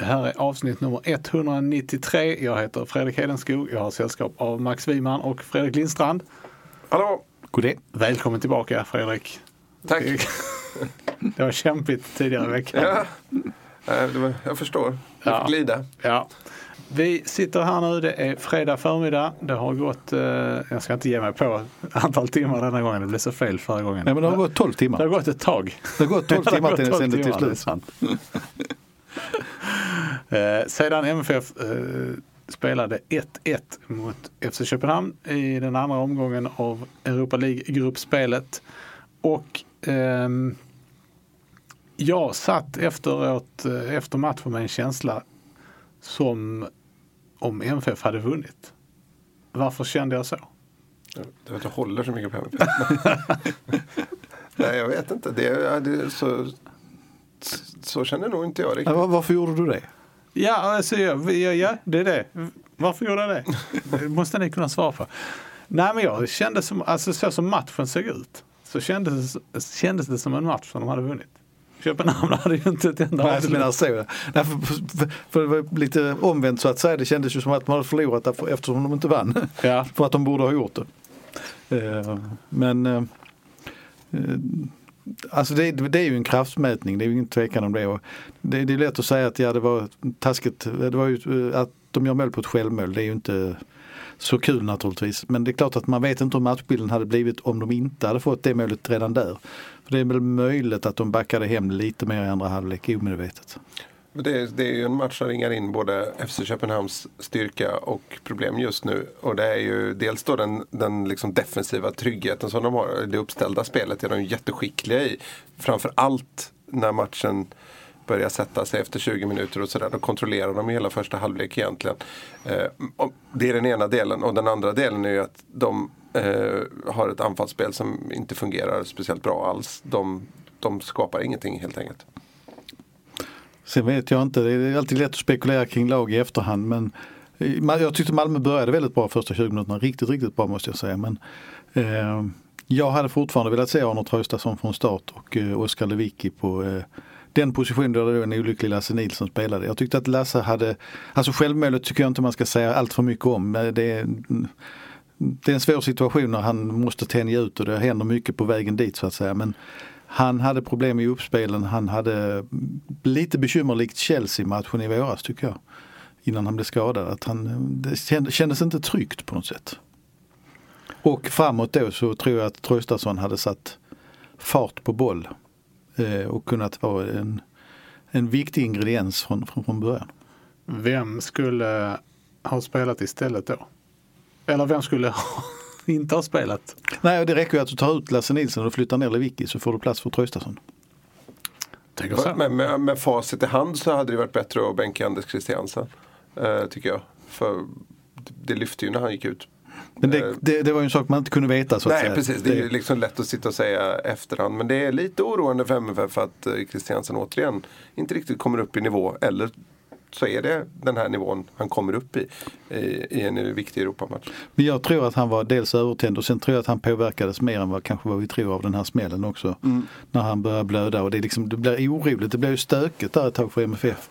Det här är avsnitt nummer 193. Jag heter Fredrik Hedenskog. Jag har sällskap av Max Wiman och Fredrik Lindstrand. Hallå! Goddag. Välkommen tillbaka Fredrik. Tack! Det var kämpigt tidigare i veckan. Ja, var, jag förstår. Jag Ja. fick glida. Ja. Vi sitter här nu, det är fredag förmiddag. Det har gått, eh, jag ska inte ge mig på antal timmar denna gången, det blev så fel förra gången. Nej men det har gått 12 Det har timmar. gått ett tag. Det har gått 12 Det har timmar till den 12 sände till timmar, det är slut. Eh, sedan MFF eh, spelade 1-1 mot FC Köpenhamn i den andra omgången av Europa League-gruppspelet. Och eh, jag satt efteråt, eh, efter matchen med en känsla som om MFF hade vunnit. Varför kände jag så? Du vet, jag håller så mycket på MFF. Nej, jag vet inte. Det, är- det är så, så känner nog inte jag Ja, riktigt. var- varför gjorde du det? Ja, alltså, ja, ja, ja, det är det. Varför gjorde jag det? Det måste ni kunna svara på. Nej, men jag kände som, alltså så som matchen såg ut, så kändes, kändes det som en match som de hade vunnit. Köpenhamn hade ju inte ett enda Nej, du avslut. så. Nej, för, för, för det var lite omvänt så att säga. Det kändes ju som att man hade förlorat därför, eftersom de inte vann. Ja. För att de borde ha gjort det. Eh, Men eh, eh, Alltså det, det är ju en kraftmätning, det är ju ingen tvekan om det. Och det. Det är lätt att säga att ja, det var taskigt, det var ju eh, att de gör mål på ett självmål, det är ju inte så kul naturligtvis. Men det är klart att man vet inte hur matchbilden hade blivit om de inte hade fått det målet redan där. För det är väl möjligt att de backade hem lite mer i andra halvlek omedvetet. Det, är- det är ju en match som ringar in både FC Köpenhamns styrka och problem just nu. Och det är ju dels då den, den liksom defensiva tryggheten som de har. Det uppställda spelet är de jätteskickliga i. Framförallt när matchen börjar sätta sig efter 20 minuter och sådär. Då kontrollerar de hela första halvlek egentligen. Eh, det är den ena delen. Och den andra delen är ju att de eh, har ett anfallsspel som inte fungerar speciellt bra alls. De, de skapar ingenting helt enkelt. Sen vet jag inte, det är alltid lätt att spekulera kring lag i efterhand men eh, jag tyckte Malmö började väldigt bra första 20 minuterna, riktigt, riktigt bra måste jag säga. Men eh, jag hade fortfarande velat se Arne Traustason från start och eh, Oskar Lewicki på eh, den position där det en olycklig Lasse Nilsson spelade. Jag tyckte att Lasse hade, alltså självmålet tycker jag inte man ska säga allt för mycket om. Men Det är, det är en svår situation när han måste tänja ut och det händer mycket på vägen dit så att säga. Men han hade problem i uppspelen. Han hade lite bekymmer likt Chelsea-matchen i våras tycker jag. Innan han blev skadad. Att han, eh, det kändes, inte tryggt på något sätt. Och framåt då så tror jag att Traustason hade satt fart på boll. Eh, och kunnat vara en, en viktig ingrediens från, från, från början. Vem skulle ha spelat istället då? Eller vem skulle ha inte ha spelat? Nej, och det räcker ju att du tar ut Lasse Nilsson och flyttar ner Lewicki så får du plats för Traustason. Tänker så. Med, med, med facit i hand så hade det varit bättre att bänka Anders Christiansen. Eh, tycker jag. För det lyfte ju när han gick ut. Men Eh, det, det, det var ju en sak man inte kunde veta så att Nej säga. precis, det är ju liksom lätt att sitta och säga efterhand. Men det är lite oroande för MFF att eh, Christiansen återigen inte riktigt kommer upp i nivå. Eller så är det den här nivån han kommer upp i, i, i en viktig Europamatch. Men jag tror att han var dels övertänd och sen tror jag att han påverkades mer än vad kanske vad vi tror av den här smällen också. Mm. När han börjar blöda och det, liksom, det blir oroligt, det blir ju stökigt där ett tag för MFF.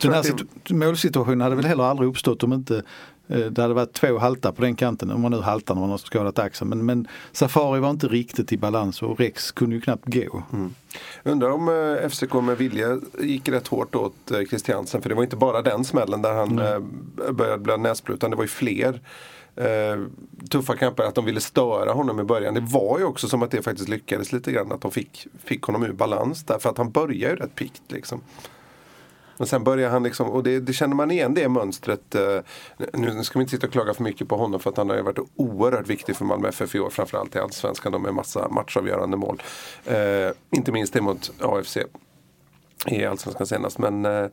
Den här det- situ- målsituationen hade väl heller aldrig uppstått om inte det hade varit två halta på den kanten, om man nu haltar när man har skadat axeln. Men, men Safari var inte riktigt i balans och Rex kunde ju knappt gå. Undrar om eh, FCK med vilja gick rätt hårt åt eh, Christiansen. För det var inte bara den smällen där han eh, började blöda näsblod. Utan det var ju fler eh, tuffa kamper, att de ville störa honom i början. Det var ju också som att det faktiskt lyckades lite grann, att de fick, fick honom ur balans där. För att han börjar ju rätt pikt liksom. Men sen börjar han liksom, och det, det känner man igen det mönstret. Eh, nu ska vi inte sitta och klaga för mycket på honom för att han har ju varit oerhört viktig för Malmö FF i år. Framförallt i Allsvenskan med massa matchavgörande mål. Eh, inte minst det mot AFC i Allsvenskan senast. Men eh,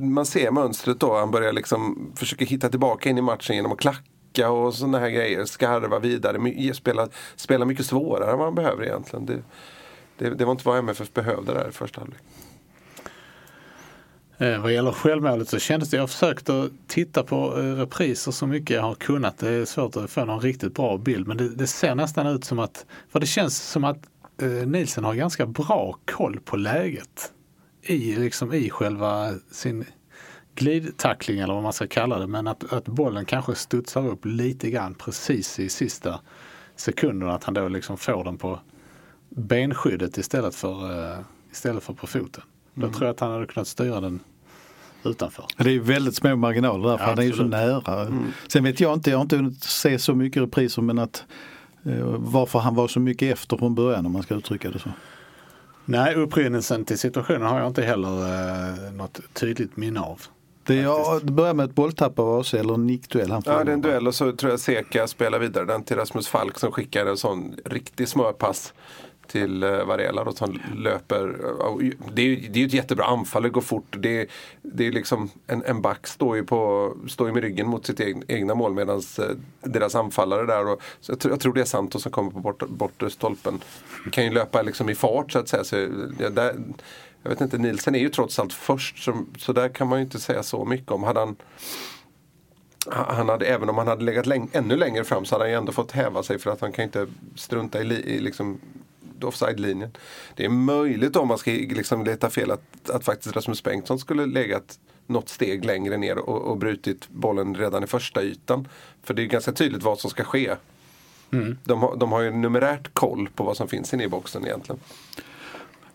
man ser mönstret då. Han börjar liksom försöka hitta tillbaka in i matchen genom att klacka och sådana här grejer. Skarva vidare, spela, spela mycket svårare än vad han behöver egentligen. Det, det, det var inte vad MFF behövde där i första halvlek. Eh, vad gäller självmålet så kändes det, jag har försökt att titta på eh, repriser så mycket jag har kunnat. Det är svårt att få någon riktigt bra bild men det, det ser nästan ut som att, för det känns som att eh, Nielsen har ganska bra koll på läget i, liksom i själva sin glidtackling eller vad man ska kalla det. Men att, att bollen kanske studsar upp lite grann precis i sista sekunderna. Att han då liksom får den på benskyddet istället för, eh, istället för på foten. Mm. Då tror jag att han hade kunnat styra den utanför. Det är väldigt små marginaler där för ja, han är ju så nära. Mm. Sen vet jag inte, jag har inte hunnit se så mycket repriser men att uh, varför han var så mycket efter från början om man ska uttrycka det så. Nej, upprinnelsen till situationen har jag inte heller eh, något tydligt minne av. Det, ja, det börjar med ett bolltapp av AC eller en nickduell. Han ja, det är en duell och så tror jag Seka spelar vidare den till Rasmus Falk som skickar en sån riktig smörpass till eh, Varela då, som löper. Eh, det är, det är ett jättebra anfall, det går fort. Det, det är liksom en, en back står ju, på, står ju med ryggen mot sitt egna, egna mål medan eh, deras anfallare där. Och, så jag, tror, jag tror det är Santos som kommer på bortre, bortre stolpen. Kan ju löpa liksom i fart så att säga. Så, ja, där, jag vet inte, Nielsen är ju trots allt först så, så där kan man ju inte säga så mycket om. Hade han, han hade, även om han hade legat läng ännu längre fram så hade han ju ändå fått häva sig för att han kan inte strunta i, i liksom, offside-linjen. Det är möjligt om man ska liksom leta fel att, att faktiskt Rasmus Bengtsson skulle legat något steg längre ner och, och brutit bollen redan i första ytan. För det är ganska tydligt vad som ska ske. Mm. De, har, de har ju numerärt koll på vad som finns inne i boxen egentligen.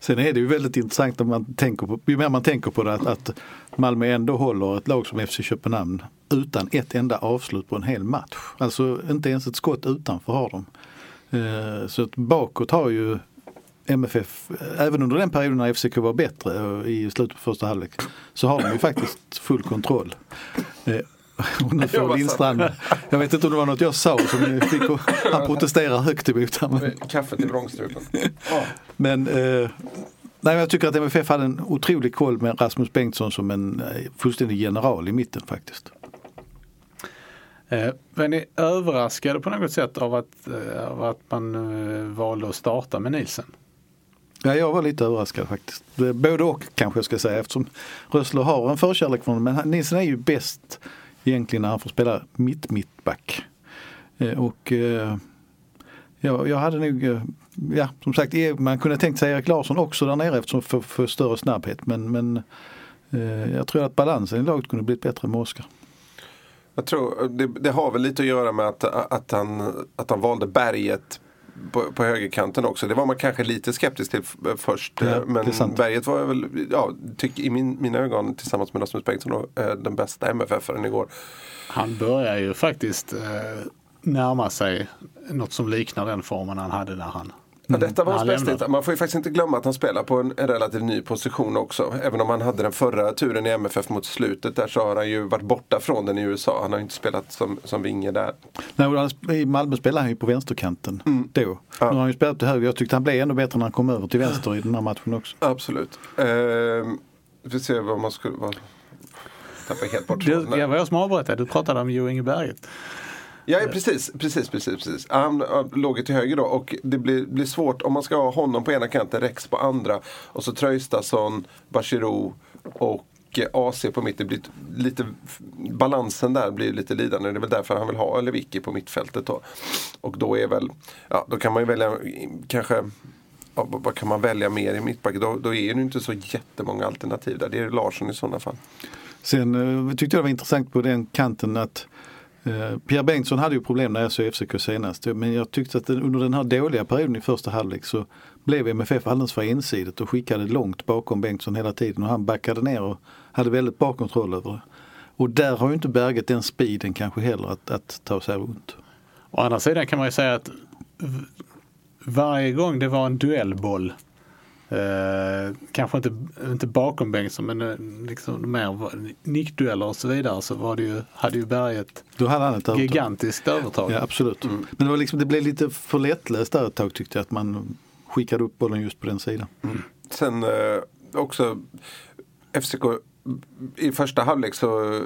Sen är det ju väldigt intressant om man tänker på, ju mer man tänker på det att, att Malmö ändå håller ett lag som FC Köpenhamn utan ett enda avslut på en hel match. Alltså inte ens ett skott utanför har de. Eh, så att bakåt har ju MFF, även under den perioden när FCK var bättre i slutet på första halvlek, så har de ju faktiskt full kontroll. Eh, och nu får Lindstrand, jag vet inte om det var något jag sa som fick han protesterar högt emot. Kaffet i vrångstrupen. Men eh, nej, jag tycker att MFF hade en otrolig koll med Rasmus Bengtsson som en fullständig general i mitten faktiskt. Eh, var ni överraskade på något sätt av att, eh, av att man eh, valde att starta med Nielsen? Ja, jag var lite överraskad faktiskt. Både och kanske jag ska säga eftersom Rössler har en förkärlek för honom. Men Nielsen är ju bäst egentligen när han får spela mitt mittback. Och ja, jag hade nog, ja som sagt man kunde tänkt sig Erik Larsson också där nere eftersom för, för större snabbhet. Men, men jag tror att balansen i laget kunde blivit bättre med Oskar. Jag tror det, det, har väl lite att göra med att, att, han, att han valde berget på, på högerkanten också. Det var man kanske lite skeptisk till först. Ja, men berget var väl, ja, tyck, i min, mina ögon tillsammans med Rasmus Bengtsson eh, den bästa MFF-aren igår. Han börjar ju faktiskt eh, närma sig något som liknar den formen han hade när han Ja, detta var hans bästa. Man får ju faktiskt inte glömma att han spelar på en, en, relativt ny position också. Även om han hade den förra turen i MFF mot slutet där så har han ju varit borta från den i USA. Han har inte spelat som, som vinge där. Nej, I Malmö spelade han ju på vänsterkanten mm. då. Ja. Nu har han ju spelat till höger. Jag tyckte han blev ännu bättre när han kom över till vänster i den här matchen också. Absolut. Eh, vi ser vad man skulle... Vad... Tappade helt bort. Du, jag var jag som avbröt Du pratade om Jo Inge Berget. Ja, precis, precis, precis, precis. Han låg till höger då och det blir, blir svårt om man ska ha honom på ena kanten, Rex på andra och så Traustason, Bachirou och eh, AC på mitten. Blir lite, balansen där blir lite lidande. Det är väl därför han vill ha Lewicki på mittfältet då. Och då är väl, ja då kan man ju välja kanske ja, vad kan man välja mer i mittback? Då, då är det inte så jättemånga alternativ där. Det är Larsson i sådana fall. Sen eh, tyckte jag det var intressant på den kanten att Eh, Pierre Bengtsson hade ju problem när jag såg FCK senast. Men jag tyckte att under den här dåliga perioden i första halvlek så blev MFF alldeles för ensidigt och skickade långt bakom Bengtsson hela tiden och han backade ner och hade väldigt bra kontroll över det. Och där har ju inte Berget den speeden kanske heller att, att ta sig runt. Å andra sidan kan man ju säga att varje gång det var en duellboll Eh, kanske inte, inte bakom Bengtsson men eh, liksom mer nickdueller och så vidare så var det ju, hade ju Berget Då hade han ett övertag. gigantiskt övertag. Ja, absolut. Men det, var liksom, det blev lite för lättläst där ett tag tyckte jag att man skickade upp bollen just på den sidan. Sen eh, också FCK i första halvlek så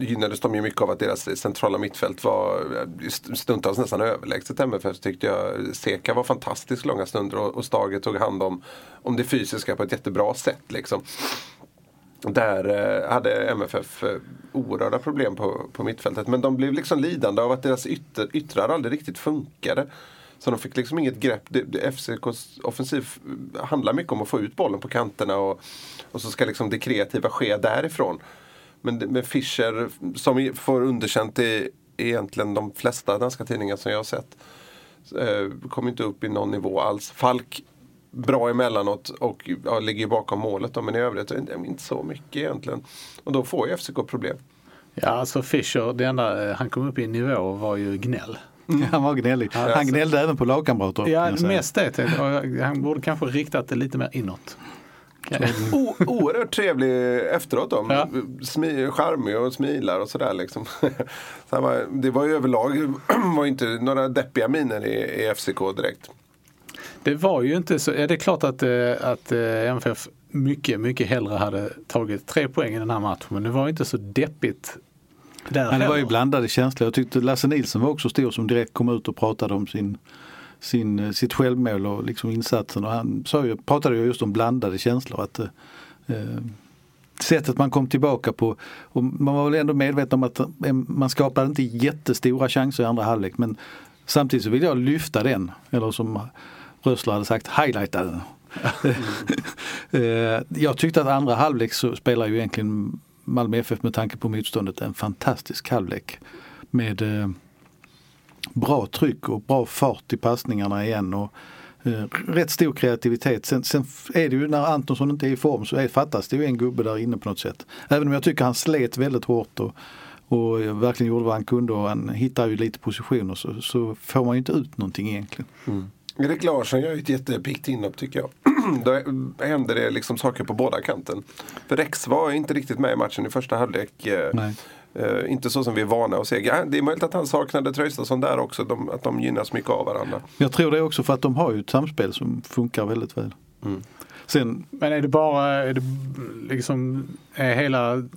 gynnades de ju mycket av att deras centrala mittfält var eh, stundtals nästan överlägset MFF tyckte jag. Seka var fantastisk långa stunder och, Stager tog hand om, om det fysiska på ett jättebra sätt. Liksom. Där eh, hade MFF eh, oerhörda problem på, på mittfältet. Men de blev liksom lidande av att deras ytter, yttrar aldrig riktigt funkade. Så de fick liksom inget grepp. Det, det, FCKs offensiv handlar mycket om att få ut bollen på kanterna och, och så ska liksom det kreativa ske därifrån. Men, men Fischer, som får underkänt i egentligen de flesta danska tidningar som jag har sett, eh, kom inte upp i någon nivå alls. Falk bra emellanåt och ja, ligger bakom målet då, men i övrigt inte så mycket egentligen. Och då får ju FCK problem. Ja, alltså Fischer, det enda eh, han kom upp i nivå var ju gnäll. Han var gnällig. Han gnällde även på lagkamrater. Ja, mest det. Han borde kanske riktat det lite mer inåt. O- oerhört trevlig efteråt då. Ja. Smi- charmig och smilar och sådär liksom. Så var, det var ju överlag var inte några deppiga miner i, i FCK direkt. Det var ju inte så, ja, det är klart att, eh, att eh, MFF mycket, mycket hellre hade tagit tre poäng i den här matchen. Men det var ju inte så deppigt där Men det var ju blandade känslor. Jag tyckte Lasse Nilsson var också stor som direkt kom ut och pratade om sin, sin, eh, sitt självmål och liksom insatsen. Och han sa ju, pratade ju just om blandade känslor. Att, eh, eh, sättet man kom tillbaka på. Och man var väl ändå medveten om att eh, man skapade inte jättestora chanser i andra halvlek. Men samtidigt så vill jag lyfta den. Eller som Rössler hade sagt, highlighta den. Eh, jag tyckte att andra halvlek så spelar ju egentligen Malmö FF med tanke på motståndet en fantastisk halvlek. Med eh, bra tryck och bra fart i passningarna igen. Och, eh, rätt stor kreativitet. Sen, sen är det ju när Antonsson inte är i form så är, fattas det ju en gubbe där inne på något sätt. Även om jag tycker han slet väldigt hårt och, och eh, verkligen gjorde vad han kunde och han hittar ju lite positioner så, så får man ju inte ut någonting egentligen. Mm. Erik Larsson gör ju ett jättepiggt inhopp tycker jag. Då händer det liksom saker på båda kanten. För Rex var inte riktigt med i matchen i första halvlek. eh, Nej. eh, inte så som vi är vana att se. Ja, det är möjligt att han saknade Traustason där också. De, att de gynnas mycket av varandra. Jag tror det också för att de har ju ett samspel som funkar väldigt väl. Sen Men är det bara, är det liksom, är hela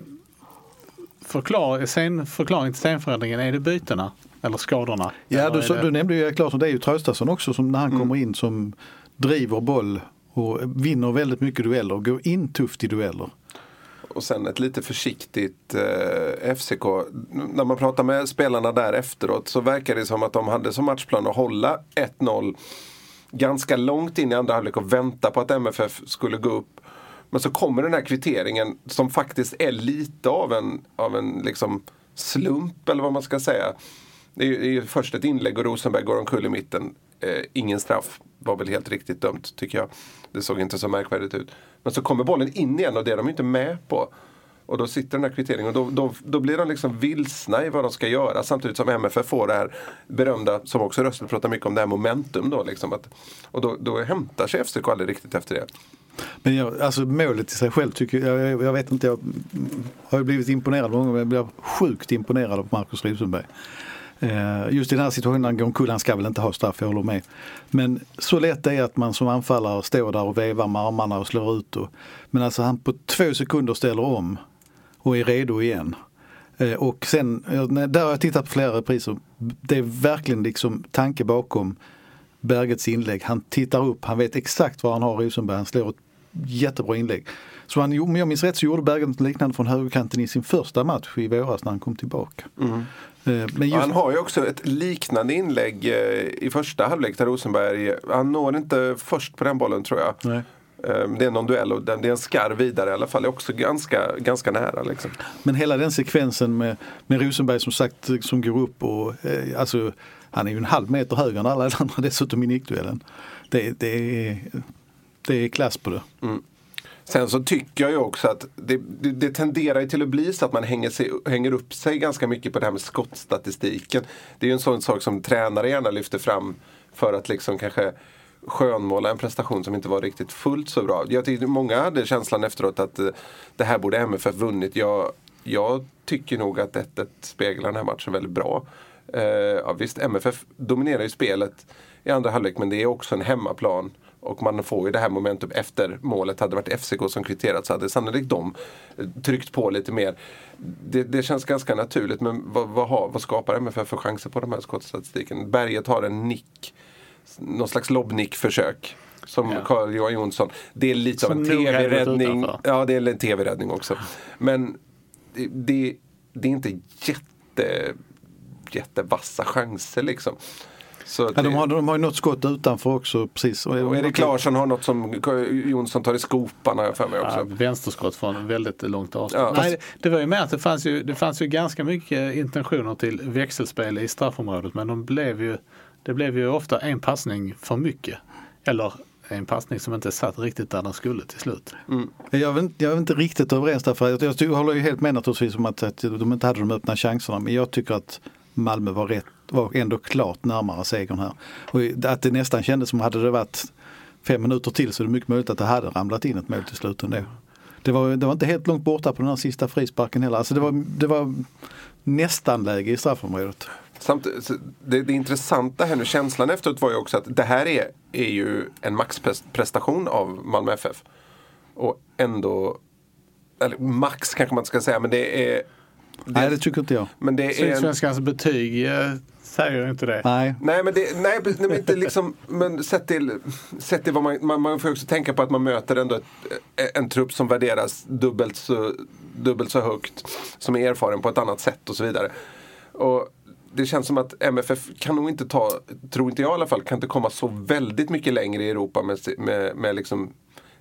förklar, sen, förklaring till scenförändringen, är det bytena? Eller skadorna? Ja, Eller du, så, det- du nämnde ju Erik Larsson, det är ju Traustason också som när han kommer in som driver boll och vinner väldigt mycket dueller och går in tufft i dueller. Och sen ett lite försiktigt eh, FCK. När man pratar med spelarna där efteråt så verkar det som att de hade som matchplan att hålla 1-0 ganska långt in i andra halvlek och vänta på att MFF skulle gå upp. Men så kommer den här kvitteringen som faktiskt är lite av en, av en liksom slump eller vad man ska säga. Det är ju, det är ju först ett inlägg och Rosenberg går omkull i mitten. Eh, ingen straff. Var väl helt riktigt dömt tycker jag. Det såg inte så märkvärdigt ut. Men så kommer bollen in igen och det är de inte med på. Och då sitter den här kvitteringen och då, då, då blir de liksom vilsna i vad de ska göra samtidigt som MFF får det här berömda, som också Rössel pratar mycket om, det här momentum då. Liksom att, och då, då hämtar sig FCK aldrig riktigt efter det. Men jag, alltså målet i sig själv tycker jag, jag, jag vet inte, jag har ju blivit imponerad många gånger, men jag blir sjukt imponerad av Markus Rosenberg. Eh, just i den här situationen när han går omkull, han ska väl inte ha straff, jag håller med. Men så lätt det är att man som anfallare står där och vevar med armarna och slår ut. Och, men alltså han på två sekunder ställer om och är redo igen. Eh, och sen, eh, där har jag tittat på flera repriser, det är verkligen liksom tanke bakom Bergets inlägg. Han tittar upp, han vet exakt var han har Rosenberg, han slår ett jättebra inlägg. Så han, om jag minns rätt så gjorde Berget något liknande från högerkanten i sin första match i våras när han kom tillbaka. Eh, Men Och just, han har ju också ett liknande inlägg eh, i första halvlek där Rosenberg, han når inte först på den bollen tror jag. Nej. Eh, Det är någon duell och den- det är en skarv vidare i alla fall. Det är också ganska, ganska nära. Liksom. men hela den sekvensen med, med Rosenberg som sagt som går upp och eh, alltså han är ju en halv meter högre än alla andra dessutom i nickduellen. Det, det, är, det är klass på det. Sen så tycker jag ju också att det, det, det tenderar till att bli så att man hänger, sig, hänger upp sig ganska mycket på det här med skottstatistiken. Det är ju en sån sak som tränare gärna lyfter fram för att liksom kanske skönmåla en prestation som inte var riktigt fullt så bra. Jag tyckte många hade känslan efteråt att eh, det här borde MFF vunnit. Jag, jag tycker nog att 1-1 speglar den här matchen väldigt bra. Eh, ja, visst, MFF dominerar ju spelet i andra halvlek men det är också en hemmaplan. Och man får ju det här momentum efter målet. Hade det varit FCK som kvitterat så hade sannolikt de eh, tryckt på lite mer. Det, det känns ganska naturligt men vad, vad, har, vad skapar MFF för chanser på de här skottstatistiken? Berget har en nick, någon slags lobbnick-försök. Som Ja. Carl Johan Jonsson. Det är lite Som av en tv-räddning. utanför. Ja, det är en tv-räddning också. Men det, det, är inte jätte, jättevassa chanser liksom. Så Ja, det- de, har, de har ju något skott utanför också. Precis. och Erik Larsson har något som Jonsson tar i skopan har jag för mig också. Ja, vänsterskott från väldigt långt avstånd. Ja. Nej, det var ju mer att det fanns ju, det fanns ju ganska mycket intentioner till växelspel i straffområdet men de blev ju, det blev ju ofta en passning för mycket. Eller en passning som inte satt riktigt där den skulle till slut. Mm. Jag är, inte, jag är inte riktigt överens därför att jag, jag håller ju helt med naturligtvis om att, att de inte hade de öppna chanserna. Men jag tycker att Malmö var, rätt, var ändå klart närmare segern här. Och att det nästan kändes som hade det varit fem minuter till så är det mycket möjligt att det hade ramlat in ett mål till slut ändå. Det var, det var inte helt långt borta på den här sista frisparken heller. Alltså det, var, det var nästan läge i straffområdet. Så det, det intressanta här nu, känslan efteråt var ju också att det här är, är ju en maxprestation av Malmö FF. Och ändå, eller max kanske man inte ska säga, men det är... Det, Nej det tycker inte jag. men det är en, Sydsvenskans betyg eh, säger inte det. Nej. Nej men, det, nej, nej, men inte liksom, men sett till, sett till vad man, man, man får också tänka på att man möter ändå ett, en trupp som värderas dubbelt så, dubbelt så högt. Som är erfaren på ett annat sätt och så vidare. Och det känns som att MFF kan nog inte ta, tror inte jag i alla fall, kan inte komma så väldigt mycket längre i Europa med, med, med liksom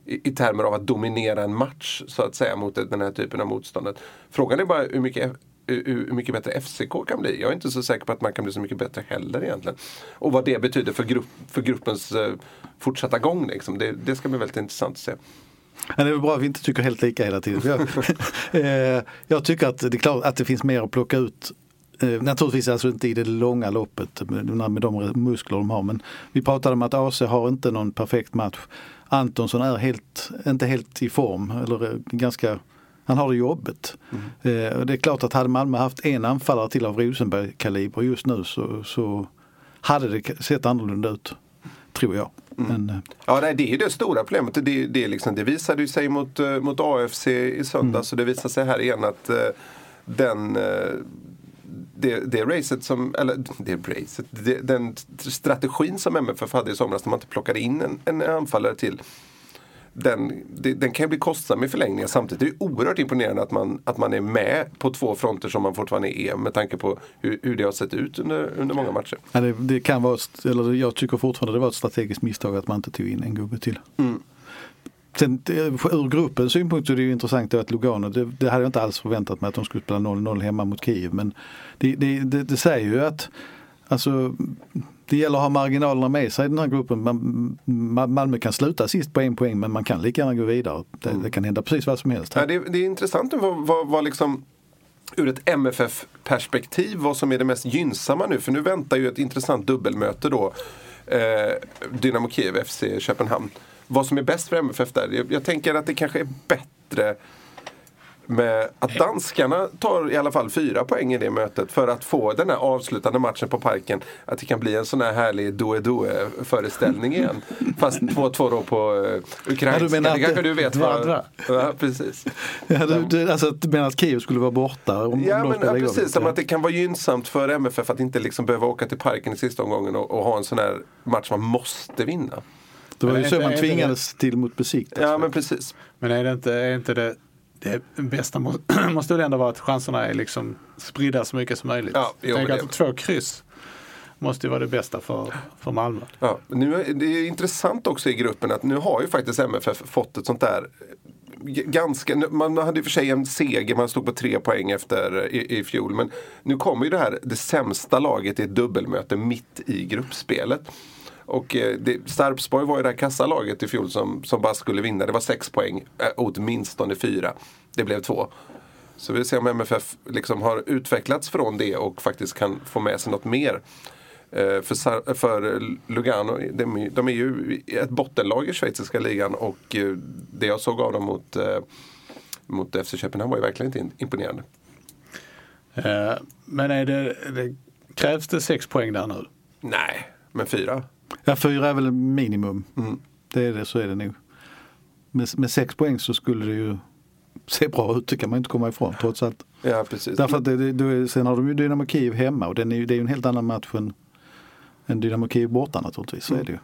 i, i termer av att dominera en match så att säga mot den här typen av motståndet. Frågan är bara hur mycket hur mycket bättre FCK kan bli. Jag är inte så säker på att man kan bli så mycket bättre heller egentligen. Och vad det betyder för, grupp, för gruppens eh, fortsatta gång. Liksom. Det, det ska bli väldigt intressant att se. Ja, det är väl bra att vi inte tycker helt lika hela tiden. Jag, eh, jag tycker att det är klart att det finns mer att plocka ut. Eh, naturligtvis alltså inte i det långa loppet med, med de muskler de har. Men vi pratade om att AC har inte någon perfekt match. Antonsson är helt, inte helt i form. Eller eh, ganska, han har det jobbigt. Eh, och det är klart att hade Malmö haft en anfallare till av Rosenberg-kaliber just nu så, så hade det sett annorlunda ut. Tror jag. Men, eh, Ja, nej, det är ju det stora problemet. Det, det, liksom, det visade sig mot, eh, mot AFC i söndags och det visar sig här igen att eh, den eh, det, det racet som, eller det racet, det, den strategin som MFF hade i somras när man inte plockade in en, en anfallare till den, den kan ju bli kostsam i förlängningen. Samtidigt är det oerhört imponerande att man, att man är med på två fronter som man fortfarande är med tanke på hur, hur det har sett ut under, under många matcher. Ja, det, det kan vara, eller jag tycker fortfarande det var ett strategiskt misstag att man inte tog in en gubbe till. Sen det- ur gruppens synpunkt så är det ju intressant att Lugano, det, det hade jag inte alls förväntat mig att de skulle spela 0-0 hemma mot Kiev. Men det, det, det, det säger ju att alltså, det gäller att ha marginalerna med sig i den här gruppen. Man, Ma- Malmö kan sluta sist på en poäng men man kan lika gärna gå vidare. Det, det kan hända precis vad som helst. Ja, det, det är intressant vad, vad, vad liksom ur ett MFF-perspektiv vad som är det mest gynnsamma nu. För nu väntar ju ett intressant dubbelmöte då. Eh, Dynamo Kiev, FC Köpenhamn. Vad som är bäst för MFF där. Jag, jag tänker att det kanske är bättre med att danskarna tar i alla fall fyra poäng i det mötet för att få den här avslutande matchen på parken. Att det kan bli en sån här härlig doe-doe föreställning igen. Fast 2-2 då på uh, ukrainska. Ja, du menar det kanske du vet vad... Ja, precis. Ja, du, du, alltså du menar att Kiev skulle vara borta? Om, Ja, om men, ja, precis. Som ja. att det kan vara gynnsamt för MFF att inte liksom behöva åka till parken i sista omgången och, och ha en sån här match man måste vinna. Det var ju så man tvingades till mot Besiktas. Ja, men precis. Men är det inte, är inte det, det bästa må, måste väl ändå vara att chanserna är liksom spridda så mycket som möjligt. Ja, jo, Tänk det- att två kryss måste ju vara det bästa för, för Malmö. Ja, nu är, det är intressant också i gruppen att nu har ju faktiskt MFF fått ett sånt där g- Ganska, man hade i och för sig en seger, man stod på tre poäng efter i, i fjol. Men nu kommer ju det här, det sämsta laget i ett dubbelmöte mitt i gruppspelet. Och eh, det, Sarpsborg var ju det här kassalaget i fjol som, som bara skulle vinna. Det var sex poäng, äh, åtminstone fyra. Det blev två. Så vi ser om MFF liksom har utvecklats från det och faktiskt kan få med sig något mer. Eh, för, för Lugano, de, de är ju ett bottenlag i schweiziska ligan och det jag såg av dem mot, mot FC Köpenhamn var ju verkligen inte in- imponerande. Men är det, det, krävs det sex poäng där nu? Nej, men fyra. Ja, fyra är väl minimum. Mm. Det är det, så är det nog. Med, med sex poäng så skulle det ju se bra ut, det kan man inte komma ifrån trots allt. Ja, precis. Därför att det, det, sen har de ju Dynamo Kiev hemma och den är det är ju en helt annan match än, än Dynamo Kiev borta naturligtvis. Så är det ju.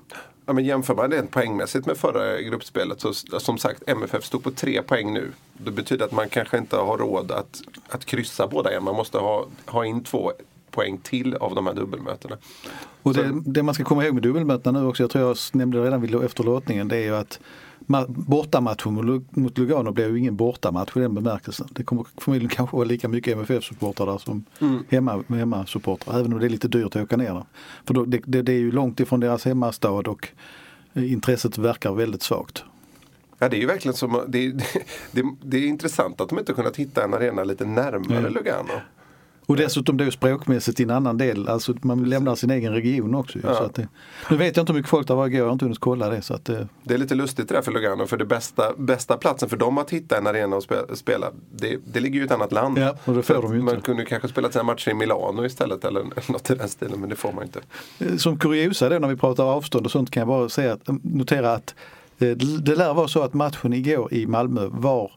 Ja, men jämför man det poängmässigt med förra gruppspelet så som sagt MFF stod på tre poäng nu. Det betyder att man kanske inte har råd att, att kryssa båda igen. Man måste ha, ha in två poäng till av de här dubbelmötena. Och det, det man ska komma ihåg med dubbelmötena nu också, jag tror jag nämnde det redan vid, efter låtningen, det är ju att ma- bortamatchen mot Lu- mot Lugano blir ju ingen bortamatch i den bemärkelsen. Det kommer förmodligen kanske vara lika mycket MFF-supportrar där som hemma, hemmasupportrar, även om det är lite dyrt att åka ner där. För då, det, det, det är ju långt ifrån deras hemmastad och eh, intresset verkar väldigt svagt. Ja, det är ju verkligen som, det, är- det, det är intressant att de inte kunnat hitta en arena lite närmare Ja. Lugano. Och dessutom då språkmässigt i en annan del, alltså man lämnar sin egen region också. Ja. Så att det, nu vet jag inte hur mycket folk det var igår, jag har inte hunnit kolla det. Så att, eh, Det är lite lustigt det där för Lugano för det bästa, bästa platsen för dem att hitta en arena och spe- spela det, det ligger ju i ett annat land. Ja, och det får de ju att Man inte. kunde kanske spela sina matcher i Milano istället eller något i den stilen men det får man inte. Eh, Som kuriosa då när vi pratar avstånd och sånt kan jag bara säga att, notera att eh, det lär vara så att matchen igår i Malmö var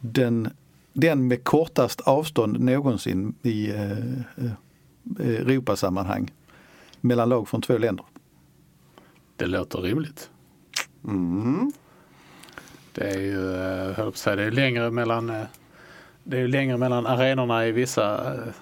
den, den med kortast avstånd någonsin i eh, eh, Europasammanhang mellan lag från två länder. Det låter rimligt. Mm. Det är ju, eh, höll jag på att säga, det är längre mellan eh, det är längre mellan arenorna i vissa, eh,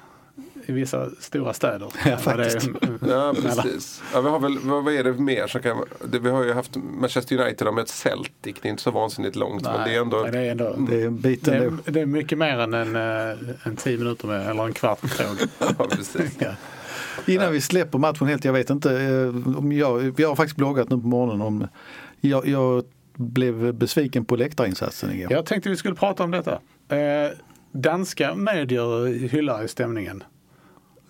i vissa stora städer. Ja, faktiskt. mm, Ja precis. Ja, vi har väl, vad, vad är det mer som kan det, Vi har ju haft Manchester United har mött Celtic. Det är inte så vansinnigt långt men det är ändå nej, det är ändå Det är en bit det är, det är mycket mer än en, eh, en tio minuter med, eller en kvart tåg. ja, precis. Ja. Innan vi släpper matchen helt, jag vet inte, eh, om jag, vi har faktiskt bloggat nu på morgonen om, jag, jag blev besviken på läktarinsatsen igår. Jag tänkte vi skulle prata om detta. Eh, danska medier hyllar i stämningen.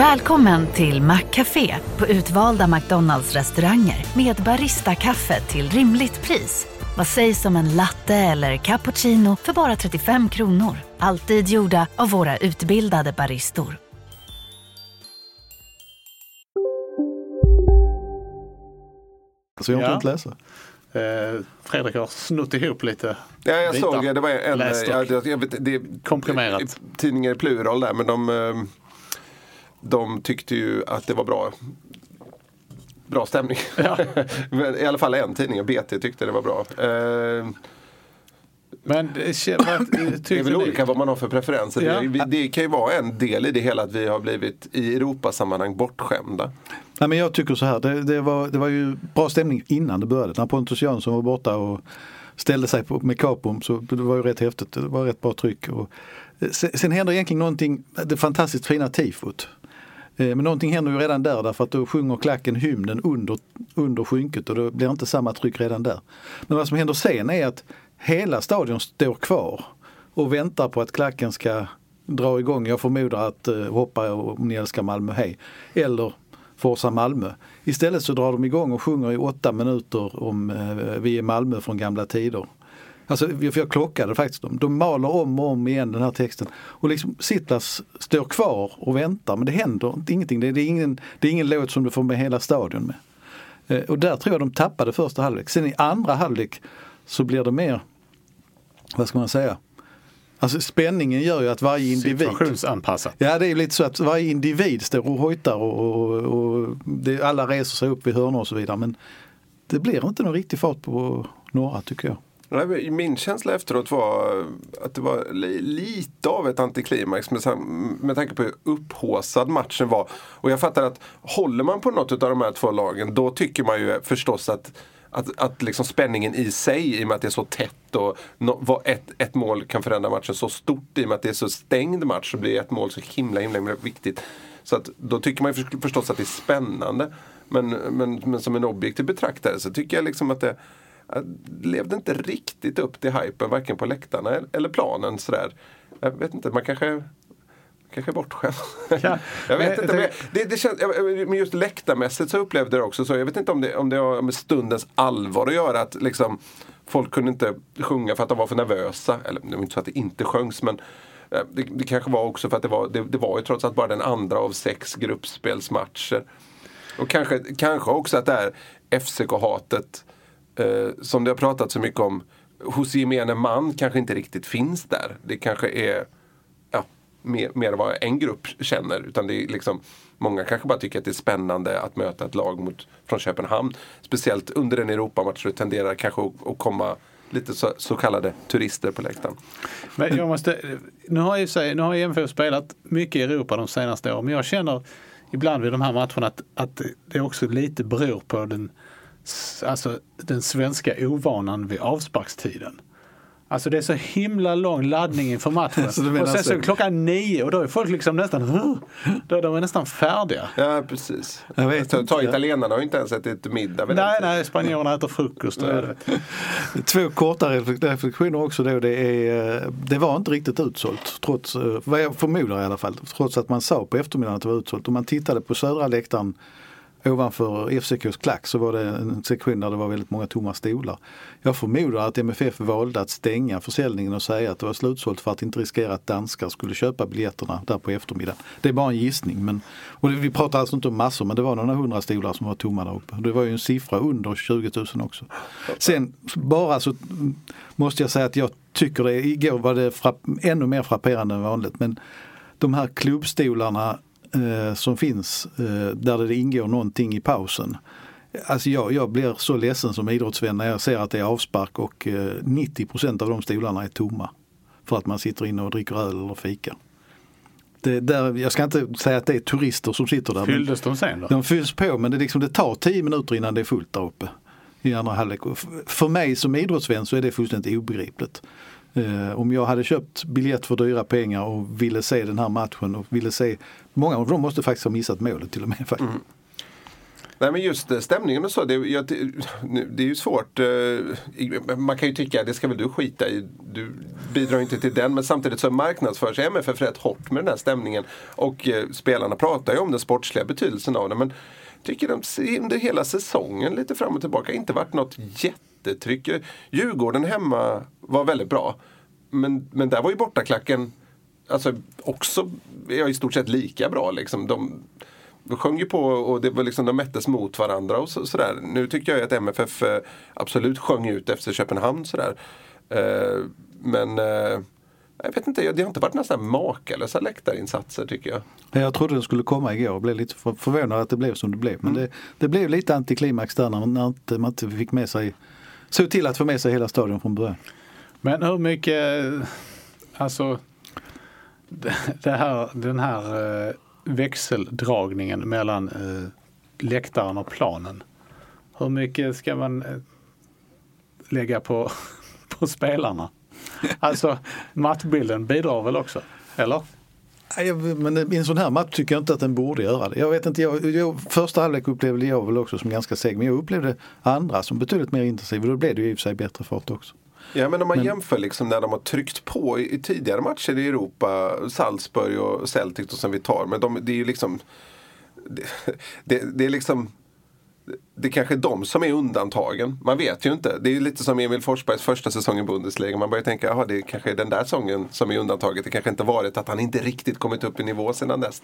Välkommen till Maccafé på utvalda McDonalds restauranger med Baristakaffe till rimligt pris. Vad sägs om en latte eller cappuccino för bara 35 kronor? Alltid gjorda av våra utbildade baristor. Så jag har Ja. inte läsa. eh, Fredrik har snott ihop lite Ja, jag bitar. såg det. Det var en, jag, dock. jag, vet, det, Komprimerat. Tidningar i plural där men de, eh, de tyckte ju att det var bra. Bra stämning. men I alla fall en tidning, BT, tyckte det var bra. Eh, Men vad, det är väl olika vad man har för preferenser. Ja. Det, det kan ju vara en del i det hela att vi har blivit i Europasammanhang bortskämda. Nej, men jag tycker så här, det, det, var, det var ju bra stämning innan det började. När Pontus Jansson var borta och ställde sig på, med kapum så det var ju rätt häftigt. Det var rätt bra tryck. Och, sen, sen händer egentligen någonting, det fantastiskt fina tifot. Eh, men någonting händer ju redan där därför att då sjunger klacken hymnen under, under skynket och då blir inte samma tryck redan där. Men vad som händer sen är att hela stadion står kvar och väntar på att klacken ska dra igång. Jag förmodar att eh, hoppa om ni älskar Malmö, hej. Eller Forsa Malmö. Istället så drar de igång och sjunger i åtta minuter om eh, vi är Malmö från gamla tider. Alltså, för jag klockade faktiskt dem. De maler om och om igen den här texten. Och liksom Sittlas står kvar och väntar men det händer ingenting. Det är, ingen, det är ingen låt som du får med hela stadion med. Eh, och där tror jag de tappade första halvlek. Sen i andra halvlek så blir det mer, vad ska man säga? Alltså spänningen gör ju att varje individ Situationsanpassat. Ja det är lite så att varje individ står och hojtar och, och, och det, alla reser sig upp vid hörnor och så vidare. Men det blir inte någon riktig fart på några tycker jag. Nej, Min känsla efteråt var att det var lite av ett antiklimax med, med tanke på hur upphåsad matchen var. Och jag fattar att håller man på något av de här två lagen då tycker man ju förstås att att, att liksom spänningen i sig, i och med att det är så tätt och no, ett, ett mål kan förändra matchen så stort, i och med att det är så stängd match så blir ett mål så himla, himla, himla viktigt. Så att, då tycker man ju förstås att det är spännande. Men, men, men som en objektiv betraktare så tycker jag liksom att det levde inte riktigt upp till hypen varken på läktarna eller planen. Sådär. Jag vet inte, man kanske kanske bortskämd. Ja. jag vet inte. Men, det, det känns, men just läktarmässigt så upplevde jag det också så. Jag vet inte om det, om det har med stundens allvar att göra. Att liksom, folk kunde inte sjunga för att de var för nervösa. Eller det var inte så att det inte sjöngs men det, det kanske var också för att det var, det, det var ju trots allt bara den andra av sex gruppspelsmatcher. Och kanske, kanske också att det här FCK-hatet eh, Eh, som det har pratat så mycket om hos gemene man kanske inte riktigt finns där. Det kanske är ja, mer, mer vad en grupp känner. Utan det är liksom, många kanske bara tycker att det är spännande att möta ett lag mot, från Köpenhamn. Speciellt under en Europamatch så det tenderar kanske att, att komma lite så, så, kallade turister på läktaren. Men jag måste, nu har jag, nu har MFF spelat mycket i Europa de senaste åren men jag känner ibland vid de här matcherna att, att det också lite beror på den alltså, den svenska ovanan vid avsparkstiden. Alltså det är så himla lång laddning inför matchen. och sen så är klockan nio och då är folk liksom nästan, då är de nästan färdiga. Ja precis. Jag vet ta, ta italienarna har ju inte ens ätit middag. Nej, nej, spanjorerna äter frukost. Två korta reflektioner också då. Det, är, det var inte riktigt utsålt. Trots, vad jag förmodar i alla fall. Trots att man sa på eftermiddagen att det var utsålt. Om man tittade på södra läktaren ovanför FCKs klack så var det en sektion där det var väldigt många tomma stolar. Jag förmodar att MFF valde att stänga försäljningen och säga att det var slutsålt för att inte riskera att danskar skulle köpa biljetterna där på eftermiddagen. Det är bara en gissning. Men, och vi pratar alltså inte om massor men det var några hundra stolar som var tomma där uppe. Det var ju en siffra under 20 000 också. Sen bara så måste jag säga att jag tycker det, igår var det frapp, ännu mer frapperande än vanligt men de här klubbstolarna eh, som finns eh, där det ingår någonting i pausen. Alltså jag, jag blir så ledsen som idrottsvän när jag ser att det är avspark och eh, 90% av de stolarna är tomma. För att man sitter inne och dricker öl eller fika. Det, där, jag ska inte säga att det är turister som sitter där. Fylldes de sen då? De fylls på men det, liksom, det tar 10 minuter innan det är fullt där uppe. I andra halvlek. För mig som idrottsvän så är det fullständigt obegripligt. Eh, om jag hade köpt biljett för dyra pengar och ville se den här matchen och ville se, många av dem måste faktiskt ha missat målet till och med. Mm. Nej men just eh, stämningen och så, det, jag, det är ju svårt. Eh, man kan ju tycka, det ska väl du skita i, du bidrar inte till den. Men samtidigt så marknadsför sig MFF rätt hårt med den här stämningen. Och eh, spelarna pratar ju om den sportsliga betydelsen av den. Men tycker de under hela säsongen lite fram och tillbaka inte varit något jätte jättetryck. Djurgården hemma var väldigt bra. Men, men där var ju bortaklacken alltså, också ja, i stort sett lika bra. Liksom. De, de sjöng ju på och det var liksom, de mättes mot varandra och så, sådär. Nu tycker jag att MFF eh, absolut sjöng ut efter Köpenhamn sådär. Eh, men eh, jag vet inte, det har inte varit nästan makalösa läktarinsatser tycker jag. Jag trodde det skulle komma igår och blev lite förvånad att det blev som det blev. Men mm. det, det, blev lite antiklimax där när man inte, man inte fick med sig, såg till att få med sig hela stadion från början. Men hur mycket, alltså det här, den här eh, växeldragningen mellan eh, läktaren och planen. Hur mycket ska man eh, lägga på, på spelarna? Alltså matchbilden bidrar väl också, eller? Men i en sån här match tycker jag inte att den borde göra det. Jag vet inte, jag, jag, första halvlek upplevde jag väl också som ganska seg men jag upplevde andra som betydligt mer intensiv och då blev det ju i och för sig bättre fart också. Ja men om man men... jämför liksom när de har tryckt på i, i, tidigare matcher i Europa, Salzburg och Celtic och som vi tar. Men de, det är ju liksom det, det, det, är liksom det kanske är de som är undantagen. Man vet ju inte. Det är lite som Emil Forsbergs första säsong i Bundesliga. Man börjar tänka, att det kanske är den där säsongen som är undantaget. Det kanske inte varit att han inte riktigt kommit upp i nivå sedan dess.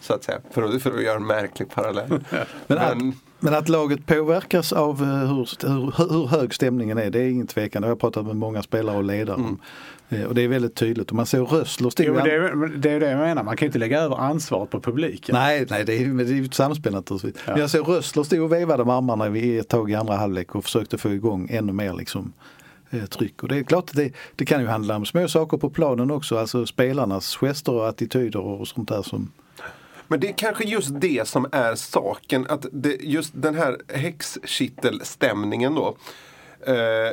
Så att säga, för att, för att göra en märklig parallell. Men, Men men att laget påverkas av eh, hur, hur, hur, hög stämningen är, det är ingen tvekan. Jag har pratat med många spelare och ledare mm. om. Och det är väldigt tydligt. Och man ser Rössler stod... Jo, det, är, det är det jag menar, man kan ju inte lägga över ansvaret på publiken. Nej, nej det är, det är ett samspel naturligtvis. Ja. Men jag ser Rössler stod och vevade med armarna ett tag i andra halvlek och försökte få igång ännu mer liksom, eh, tryck. Och det är klart att det, det kan ju handla om små saker på planen också, alltså spelarnas gester och attityder och sånt där som Men det är kanske just det som är saken. Att det, just den här häxkittelstämningen då. Eh,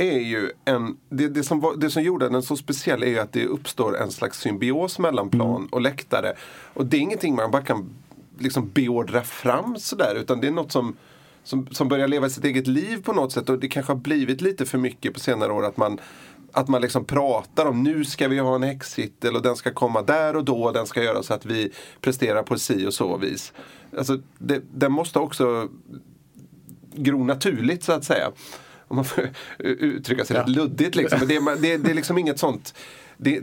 är ju en, det, det, som var, det som gjorde den så speciell är ju att det uppstår en slags symbios mellan plan och läktare. Och det är ingenting man bara kan liksom beordra fram sådär utan det är något som, som, som börjar leva sitt eget liv på något sätt. Och det kanske har blivit lite för mycket på senare år att man att man liksom pratar om nu ska vi ha en häxkittel och den ska komma där och då och den ska göra så att vi presterar på si och så vis. Alltså, det, den måste också gro naturligt så att säga. Om man får uttrycka sig Ja. rätt luddigt liksom. Men det, är- det, det är liksom inget sånt. Det,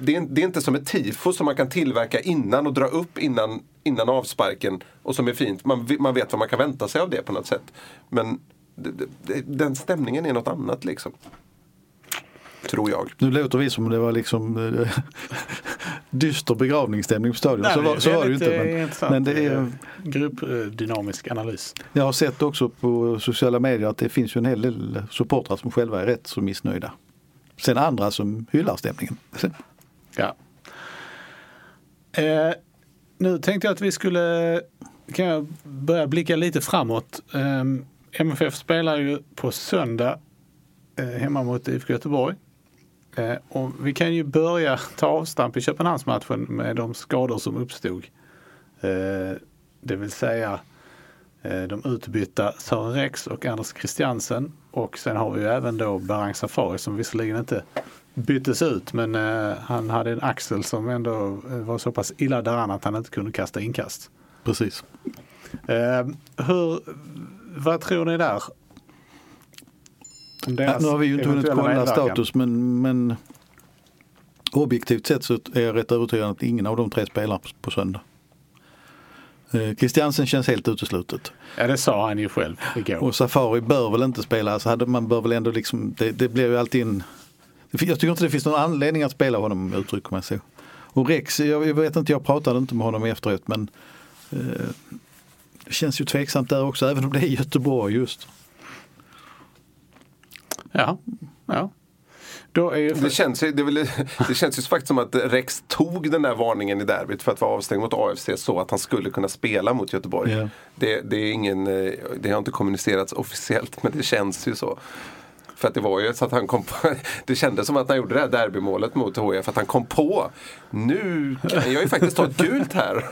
det, är, det är inte som ett tifo som man kan tillverka innan och dra upp innan, innan avsparken och som är fint. Man, man vet vad man kan vänta sig av det på något sätt. Men det, det, den stämningen är något annat liksom. Tror jag. Nu låter vi som det var liksom eh, dyster begravningsstämning på stadion. Nej, så var, så det är var det ju inte. Men, men det är, Gruppdynamisk analys. jag har sett också på sociala medier att det finns ju en hel del supportrar som själva är rätt så missnöjda. Sen andra som hyllar stämningen. Ja. Eh, nu tänkte jag att vi skulle kan jag börja blicka lite framåt. Eh, MFF spelar ju på söndag eh, hemma mot IFK Göteborg. Eh, och vi kan ju börja ta avstamp i Köpenhamnsmatchen med de skador som uppstod. Eh, det vill säga eh, de utbytta Sören Rex och Anders Christiansen. Och sen har vi ju även då Barang Safari som visserligen inte byttes ut men han hade en axel som ändå var så pass illa däran att han inte kunde kasta inkast. Precis. Hur, vad tror ni där? Ja, nu har vi ju inte hunnit kolla status men, men objektivt sett så är jag rätt övertygad att ingen av de tre spelar på, söndag. Eh, Christiansen känns helt uteslutet. Ja det sa han ju själv igår. Och Safari bör väl inte spela. Alltså hade man bör väl ändå liksom, det, det blir ju alltid en... Jag tycker inte det finns någon anledning att spela honom om jag uttrycker mig så. Och Rex, jag, jag vet inte, jag pratade inte med honom efteråt men eh, det känns ju tveksamt där också även om det är Göteborg just. Ja, ja. Då är ju Det känns, ju, det, väl, det känns ju faktiskt som att Rex tog den där varningen i derbyt för att vara avstängd mot AFC så att han skulle kunna spela mot Göteborg. Ja. Det, det, är ingen, eh, det har inte kommunicerats officiellt men det känns ju så. För att det var ju så att han kom på, det kändes som att han gjorde det här derbymålet mot HIF, att han kom på nu kan jag ju faktiskt ta ett gult här.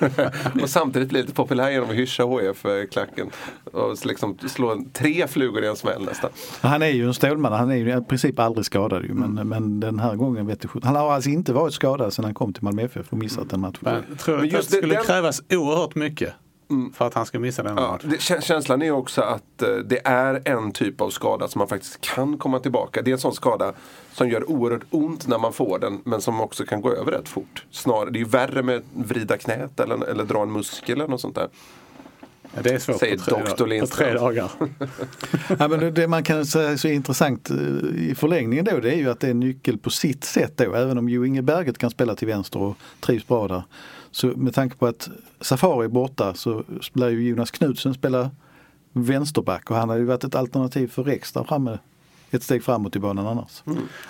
Och samtidigt bli lite populär genom att hyscha HIF-klacken. Och liksom slå en, tre flugor i en smäll nästan. Han är ju en stålman, han är ju i princip aldrig skadad ju, men, men den här gången vet jag, Han har alltså inte varit skadad sedan han kom till Malmö FF och missat en match. Jag tror Men att det just det- skulle den- krävas oerhört mycket för att han ska missa den Ja, det, kä- känslan är också att eh, det är en typ av skada som man faktiskt kan komma tillbaka. Det är en sån skada som gör oerhört ont när man får den men som också kan gå över rätt fort. Snarare, det är ju värre med att vrida knät eller, eller dra en muskel eller något sånt där. Ja, det är svårt Säger på tre, på Lindström. tre dagar. Ja, men det, det man kan säga är så intressant eh, i förlängningen då det är ju att det är en nyckel på sitt sätt då. Även om Jo Inge Berget kan spela till vänster och trivs bra där. Så med tanke på att Safari är borta så lär ju Jonas Knudsen spela vänsterback och han hade ju varit ett alternativ för Rex där framme. Ett steg framåt i banan annars.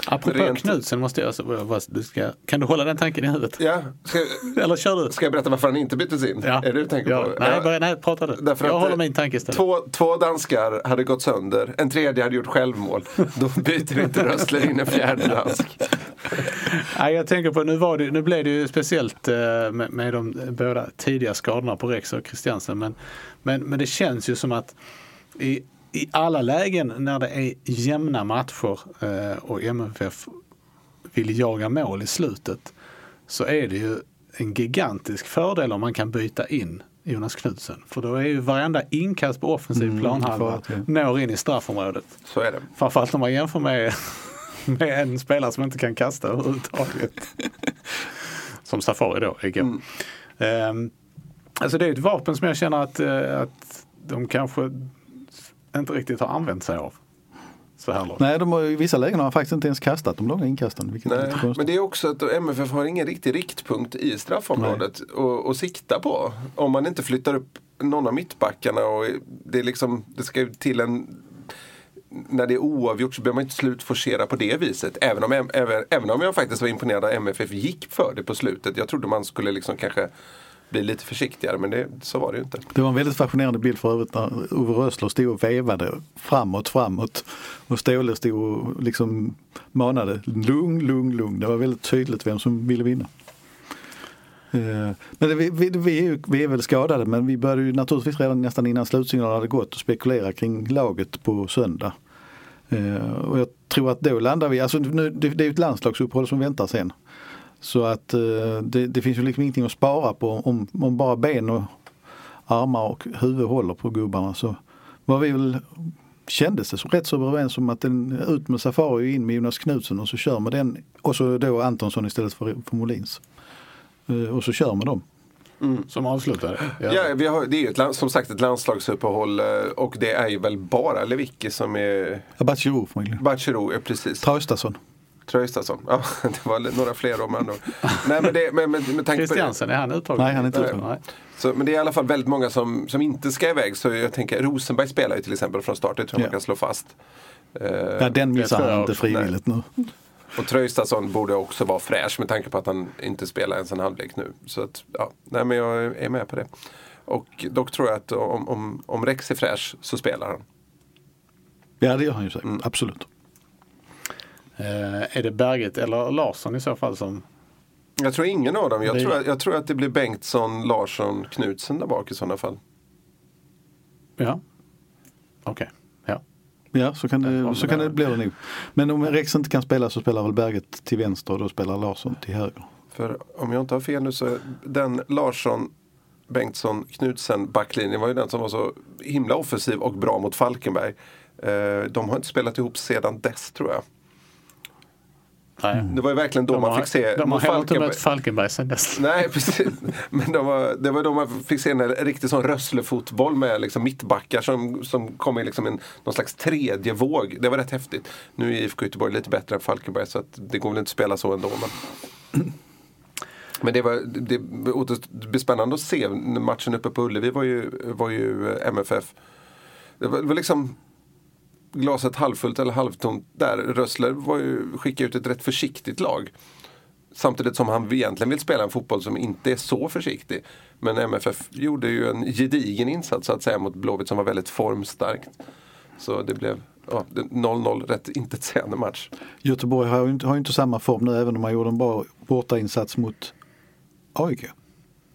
Apropå Rent- Knutsen måste jag, du ska, kan du hålla den tanken i huvudet? Ja, ska, Eller kör du? ska jag berätta varför han inte byttes in? Ja. Är det du tänker ja. på? Nej, Ja. bara, nej, prata du. Därför jag att, håller eh, min tanke istället. Två, två danskar hade gått sönder, en tredje hade gjort självmål. Då byter inte Rössler in en fjärde dansk. Nej, jag tänker på, nu, var det, nu blev det ju speciellt eh, med, med de båda tidiga skadorna på Rex och Christiansen. Men, men, men det känns ju som att i, i alla lägen när det är jämna matcher eh, och MFF vill jaga mål i slutet så är det ju en gigantisk fördel om man kan byta in Jonas Knutsen. För då är ju varenda inkast på offensiv Mm, planhalva når in i straffområdet. Så är det. Framförallt om man jämför med, med en spelare som inte kan kasta överhuvudtaget. som Safari då igår. Ehm, alltså det är ett vapen som jag känner att, eh, att de kanske inte riktigt har använt sig av. så här långt. Nej, de har, i vissa lägen har han faktiskt inte ens kastat de långa inkasten. Vilket är Nej, lite konstigt. men det är också att MFF har ingen riktig riktpunkt i straffområdet att- att sikta på. Om man inte flyttar upp någon av mittbackarna och det är liksom, det ska ju till en när det är oavgjort så behöver man inte slutforcera på det viset. Även om, även, även om jag faktiskt var imponerad att MFF gick för det på slutet. Jag trodde man skulle liksom kanske bli lite försiktigare men det, så var det ju inte. Det var en väldigt fascinerande bild för övrigt när Ove Rössler stod och vevade framåt, framåt. Och Ståhle stod och liksom manade lugn, lugn, lugn. Det var väldigt tydligt vem som ville vinna. Eh, men det, vi, vi, vi, är ju, vi är väl skadade men vi började ju naturligtvis redan nästan innan slutsignalen hade gått och spekulera kring laget på söndag. Eh, och jag tror att då landar vi, alltså nu, det, det är ju ett landslagsuppehåll som väntar sen. Så att eh, det, det finns ju liksom ingenting att spara på om, om bara ben och armar och huvud håller på gubbarna. Så var vi väl, kändes det som rätt så överens om att den, ut med Safari och in med Jonas Knutsson och så kör med den. Och så då Antonsson istället för, för Molins. Eh, Och så kör med dem. Som avslutade. Ja, vi har, det är ju ett, som sagt ett landslagsuppehåll eh, och det är ju väl bara Lewicki som är Abatjerov förmodligen. Bachirou, ja, precis. Traustason. Traustason. Ja, det var några fler om ändå. Nej men det, men, med, med tanke på det. Christiansen, är han uttagen? Nej, han är inte Nej. uttagen. Nej. Så, men det är i alla fall väldigt många som, som inte ska iväg. Så jag tänker, Rosenberg spelar ju till exempel från start. Det tror jag Ja. man kan slå fast. Eh, Ja, den missar han inte frivilligt nu. Och Traustason borde också vara fräsch med tanke på att han inte spelar ens en halvlek nu. Så att, ja, nej men jag är med på det. Och dock tror jag att om, om, om Rex är fräsch så spelar han. Ja det gör han ju säkert, Mm. absolut. Eh, är det Berget eller Larsson i så fall som... Jag tror ingen av dem. Jag Det- tror, att- jag tror att det blir Bengtsson, Larsson, Knutsen där bak i sådana fall. Ja. Okej. Ja. Ja, så kan det, så kan det bli det nog. Men om Rex inte kan spela så spelar väl Berget till vänster och då spelar Larsson till höger. För om jag inte har fel nu så är den Larsson, Bengtsson, Knutsen backlinjen var ju den som var så himla offensiv och bra mot Falkenberg. Eh, De har inte spelat ihop sedan dess tror jag. Nej. Det var ju verkligen då De man har, fick se de har mot heller inte Falkenberg. mött Falkenberg sen dess. Nej precis. Men de var, det var då man fick se en riktig sån Rössle-fotboll med liksom mittbackar som, som kom i liksom en, någon slags tredje våg. Det var rätt häftigt. Nu är IFK Göteborg lite bättre än Falkenberg så att det går väl inte att spela så ändå. Men, men det, var, det, det blir spännande att se. Matchen uppe på Ullevi var ju, var ju eh, MFF. Det var, det var liksom glaset halvfullt eller halvtomt där. Rössler var ju, skickade ut ett rätt försiktigt lag. Samtidigt som han egentligen vill spela en fotboll som inte är så försiktig. Men MFF gjorde ju en gedigen insats så att säga mot Blåvitt som var väldigt formstarkt. Så det blev 0-0, rätt intetsägande match. Göteborg har ju inte, har ju inte samma form nu även om man gjorde en bra bortainsats mot AIK.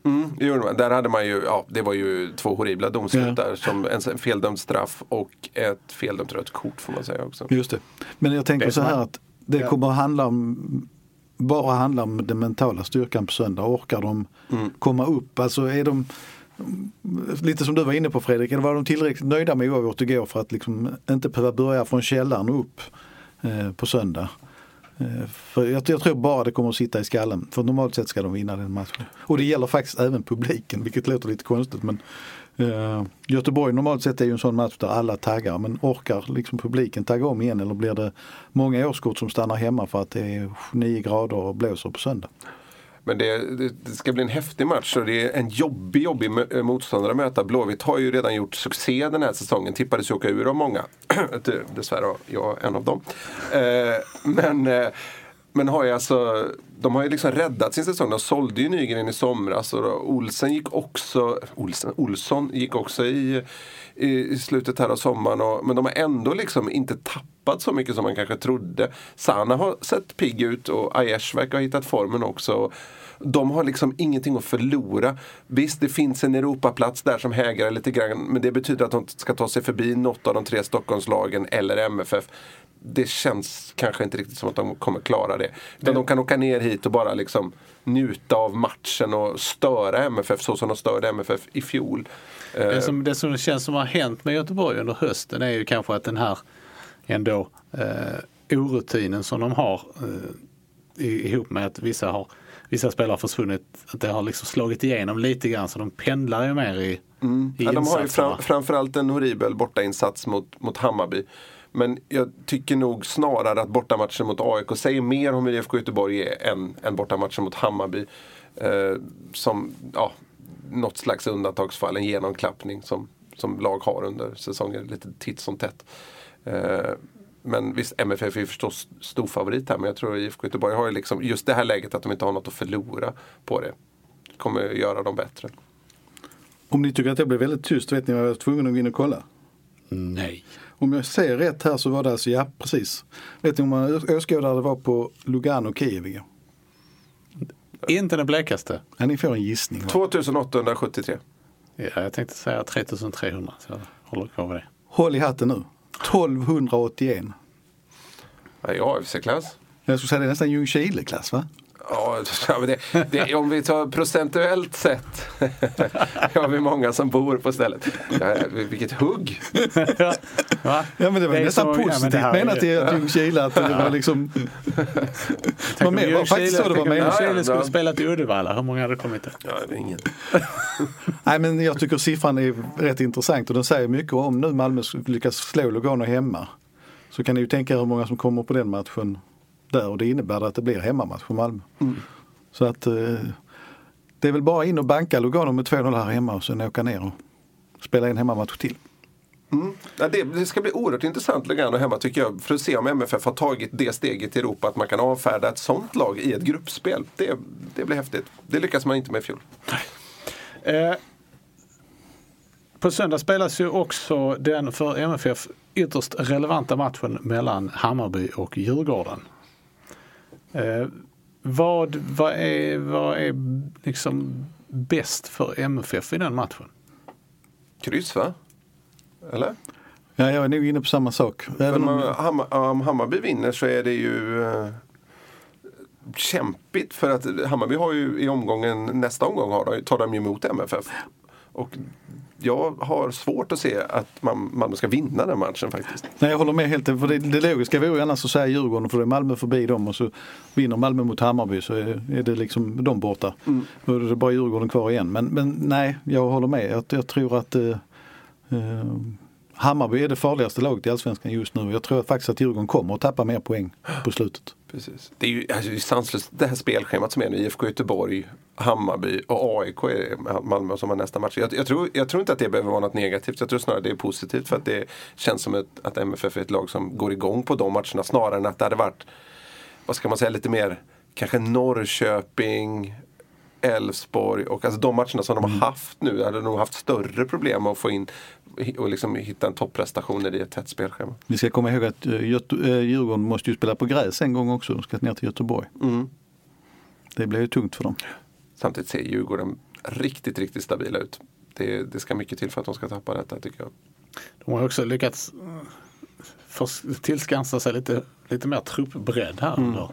Mm, det. Där hade man ju, ja det var ju två horribla domslut Ja. där. Som en, feldömd straff och ett feldömt rött kort får man säga också. Just det. Men jag tänker så här är- att det Ja. kommer att handla om bara handla om den mentala styrkan på söndag. Orkar de Mm. komma upp? Alltså är de Lite som du var inne på Fredrik, eller var de tillräckligt nöjda med oavgjort igår för att liksom inte behöva börja från källaren upp eh, på söndag? Eh, för jag, jag tror bara det kommer att sitta i skallen. För normalt sett ska de vinna den matchen. Och det gäller faktiskt även publiken, vilket låter lite konstigt. Men eh, Göteborg normalt sett är ju en sån match där alla taggar. Men orkar liksom publiken tagga om igen eller blir det många årskort som stannar hemma för att det är 9 grader och blåser på söndag? Men det, det, ska bli en häftig match och det är en jobbig, jobbig eh, motståndare att möta. Blåvitt har ju redan gjort succé den här säsongen. Tippades ju åka ur av många. Dessvärre var jag en av dem. Eh, men, eh, men har ju alltså, de har ju liksom räddat sin säsong. De sålde ju Nygren i somras och då, Olsen gick också, Olsen, Olsson gick också i, i, i slutet här av sommaren. Och, men de har ändå liksom inte tappat så mycket som man kanske trodde. Sana har sett pigg ut och Aiesh verkar ha hittat formen också. De har liksom ingenting att förlora. Visst, det finns en Europaplats där som hägrar lite grann. Men det betyder att de ska ta sig förbi något av de tre Stockholmslagen eller MFF. Det känns kanske inte riktigt som att de kommer klara det. Utan de kan åka ner hit och bara liksom njuta av matchen och störa MFF så som de störde MFF i fjol. Eh, Det som, det som känns som har hänt med Göteborg under hösten är ju kanske att den här ändå eh, orutinen som de har eh, ihop med att vissa, har, vissa spelare har försvunnit, att det har liksom slagit igenom lite grann så de pendlar ju mer i, i Ja, de har ju fram, framförallt en horribel bortainsats mot, mot Hammarby. Men jag tycker nog snarare att bortamatchen mot AIK säger mer om hur IFK Göteborg är än, än bortamatchen mot Hammarby. Eh, som ja, något slags undantagsfall, en genomklappning som, som lag har under säsongen lite titt som tätt. Eh, men visst, MFF är ju förstås stor favorit här men jag tror att IFK Göteborg har ju liksom just det här läget att de inte har något att förlora på det. Kommer göra dem bättre. Om ni tycker att det blev väldigt tyst, vet ni vad jag var tvungen att gå in och kolla? Nej. Om jag ser rätt här så var det alltså, ja precis. Vet ni hur många åskådare det var på Lugano Kiev igår? Inte den blekaste. Ja, ni får en gissning. va? 2873. Ja, jag tänkte säga 3300. Så jag håller kvar vid det. Håll i hatten nu. 1281. Ja, i AFC-klass. Jag skulle säga det är nästan Ljungskile-klass va? Ja, ja, det, det, om vi tar procentuellt sett har vi många som bor på stället. Ja, vilket hugg! Ja men det var är nästan så- ja, men positivt det här är- menat i att Ljungskile att det var liksom Tänk var med- var faktiskt så det var tänk om menat. Ljungskile Ja, skulle ja. spela till Uddevalla. Hur många hade kommit där? Ja, det är ingen. Nej men jag tycker siffran är rätt intressant och den säger mycket om nu Malmö lyckas slå Lugano hemma. Så kan ni ju tänka er hur många som kommer på den matchen där och det innebär att det blir hemmamatch för Malmö. Så att eh, det är väl bara in och banka Lugano med 2-0 här hemma och sen åka ner och spela en hemmamatch till. Ja, det, det ska bli oerhört intressant Lugano hemma tycker jag. För att se om MFF har tagit det steget i Europa att man kan avfärda ett sånt lag i ett gruppspel. Det, det blir häftigt. Det lyckas man inte med i fjol. Eh, på söndag spelas ju också den för MFF ytterst relevanta matchen mellan Hammarby och Djurgården. Eh, vad, vad är, vad är liksom bäst för MFF i den matchen? Kryss va? Eller? Ja, jag är nog inne på samma sak. Även om, Hammar, om Hammarby vinner så är det ju eh, kämpigt för att Hammarby har ju i omgången, nästa omgång har, de- tar de ju emot MFF. Och jag har svårt att se att man, Malmö ska vinna den matchen faktiskt. nej, jag håller med helt. För det, det logiska vore ju annars att säga Djurgården för då är Malmö förbi dem och så vinner Malmö mot Hammarby så är, är det liksom de borta. Då är det bara Djurgården kvar igen. Men, men nej, jag håller med. Jag, jag tror att eh, eh, Hammarby är det farligaste laget i Allsvenskan just nu. Jag tror faktiskt att Djurgården kommer att tappa mer poäng på slutet. Precis. Det är ju alltså, det är sanslöst det här spelschemat som är nu. IFK Göteborg, Hammarby och AIK är Malmö som har nästa match. Jag, jag, tror, jag tror inte att det behöver vara något negativt. Jag tror snarare det är positivt för att det känns som ett, att MFF är ett lag som går igång på de matcherna snarare än att det hade varit, vad ska man säga, lite mer kanske Norrköping, Elfsborg och alltså de matcherna som de har haft nu hade nog haft större problem att få in och liksom hitta en topprestationer i ett tätt spelschema. Vi ska komma ihåg att eh, Göte, eh, Djurgården måste ju spela på gräs en gång också. De ska ner till Göteborg. Mm. Det blir ju tungt för dem. Samtidigt ser Djurgården riktigt, riktigt stabila ut. Det, det ska mycket till för att de ska tappa detta tycker jag. De har också lyckats eh, tillskansa sig lite, lite mer truppbredd här under,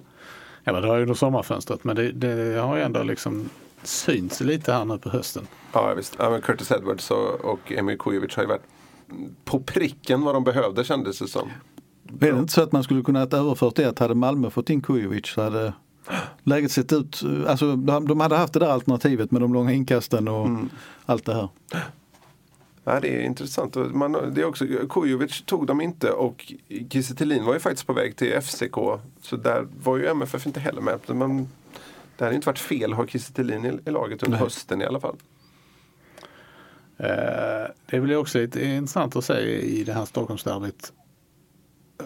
eller det har ju under sommarfönstret men det, det har ju ändå liksom synts lite här nu på hösten. Ja visst, ja, men Curtis Edwards och, och Emil Kujovic har ju varit på pricken vad de behövde kändes det som. Är det inte så att man skulle kunna överfört det att hade Malmö fått in Kujovic så hade läget sett ut, alltså de de hade haft det där alternativet med de långa inkasten och allt det här. Ja, det är intressant. Man, det är också, Kujovic tog de inte och Kiese var ju faktiskt på väg till FCK. Så där var ju MFF inte heller med. Men det hade inte varit fel att ha Kiese Thelin i, i laget under Nej. hösten i alla fall. Eh, Det blir också lite intressant att se i det här Stockholmsderbyt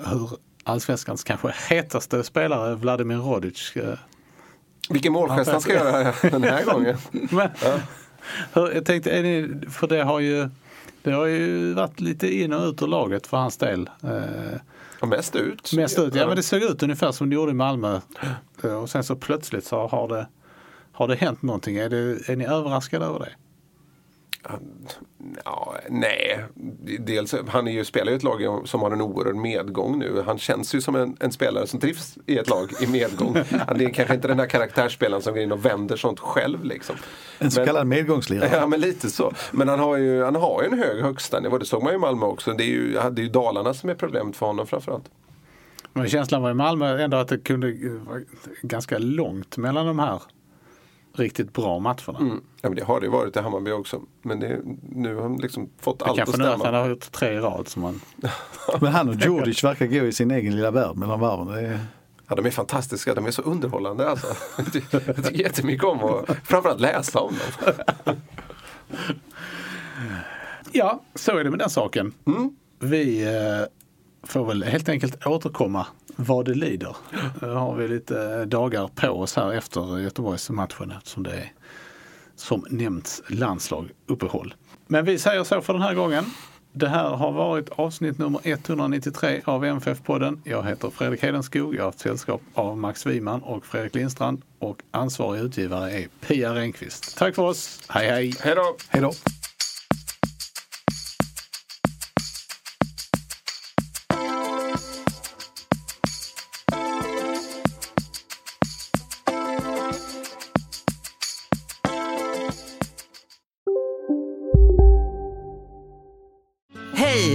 hur allsvenskans kanske hetaste spelare Vladimir Rodic eh, Vilken målgest han ska göra den här gången. Men, hur, jag tänkte, är det, för det har ju det har ju varit lite in och ut ur laget för hans del. Eh, Och mest ut. mest ut, ja men det såg ut ungefär som det gjorde i Malmö. Eh, och sen så plötsligt så har det, har det hänt någonting. Är, det, är ni överraskade över det? Ja, nej, dels, han är ju, spelar ju ett lag som har en oerhörd medgång nu. Han känns ju som en, en spelare som trivs i ett lag i medgång. Han är kanske inte den här karaktärsspelaren som går in och vänder sånt själv. Liksom. En så Men- kallad medgångslirare. Ja men lite så. Men han har ju, han har ju en hög högsta nivå. Det såg man ju i Malmö också. Det är ju, det är ju Dalarna som är problemet för honom framförallt. Men känslan var i Malmö ändå att det kunde vara ganska långt mellan de här riktigt bra matcherna. Mm. Ja, men det har det varit i Hammarby också. Men det, nu har de liksom fått Det allt att kanske nu att han stämma. har gjort tre i rad som man Men han och Djurdjic verkar gå i sin egen lilla värld mellan varven. Det är... Ja, de är fantastiska, de är så underhållande alltså. Jag tycker jättemycket om att framförallt läsa om dem. Ja, så är det med den saken. Mm. Vi eh, får väl helt enkelt återkomma vad det lider. Nu har vi lite dagar på oss här efter Göteborgsmatchen eftersom det är som nämnts landslag uppehåll. Men vi säger så för den här gången. Det här har varit avsnitt nummer 193 av MFF-podden. Jag heter Fredrik Hedenskog. Jag har haft sällskap av Max Wiman och Fredrik Lindstrand och ansvarig utgivare är Pia Renqvist. Tack för oss. Hej hej! Hej då! Hej då!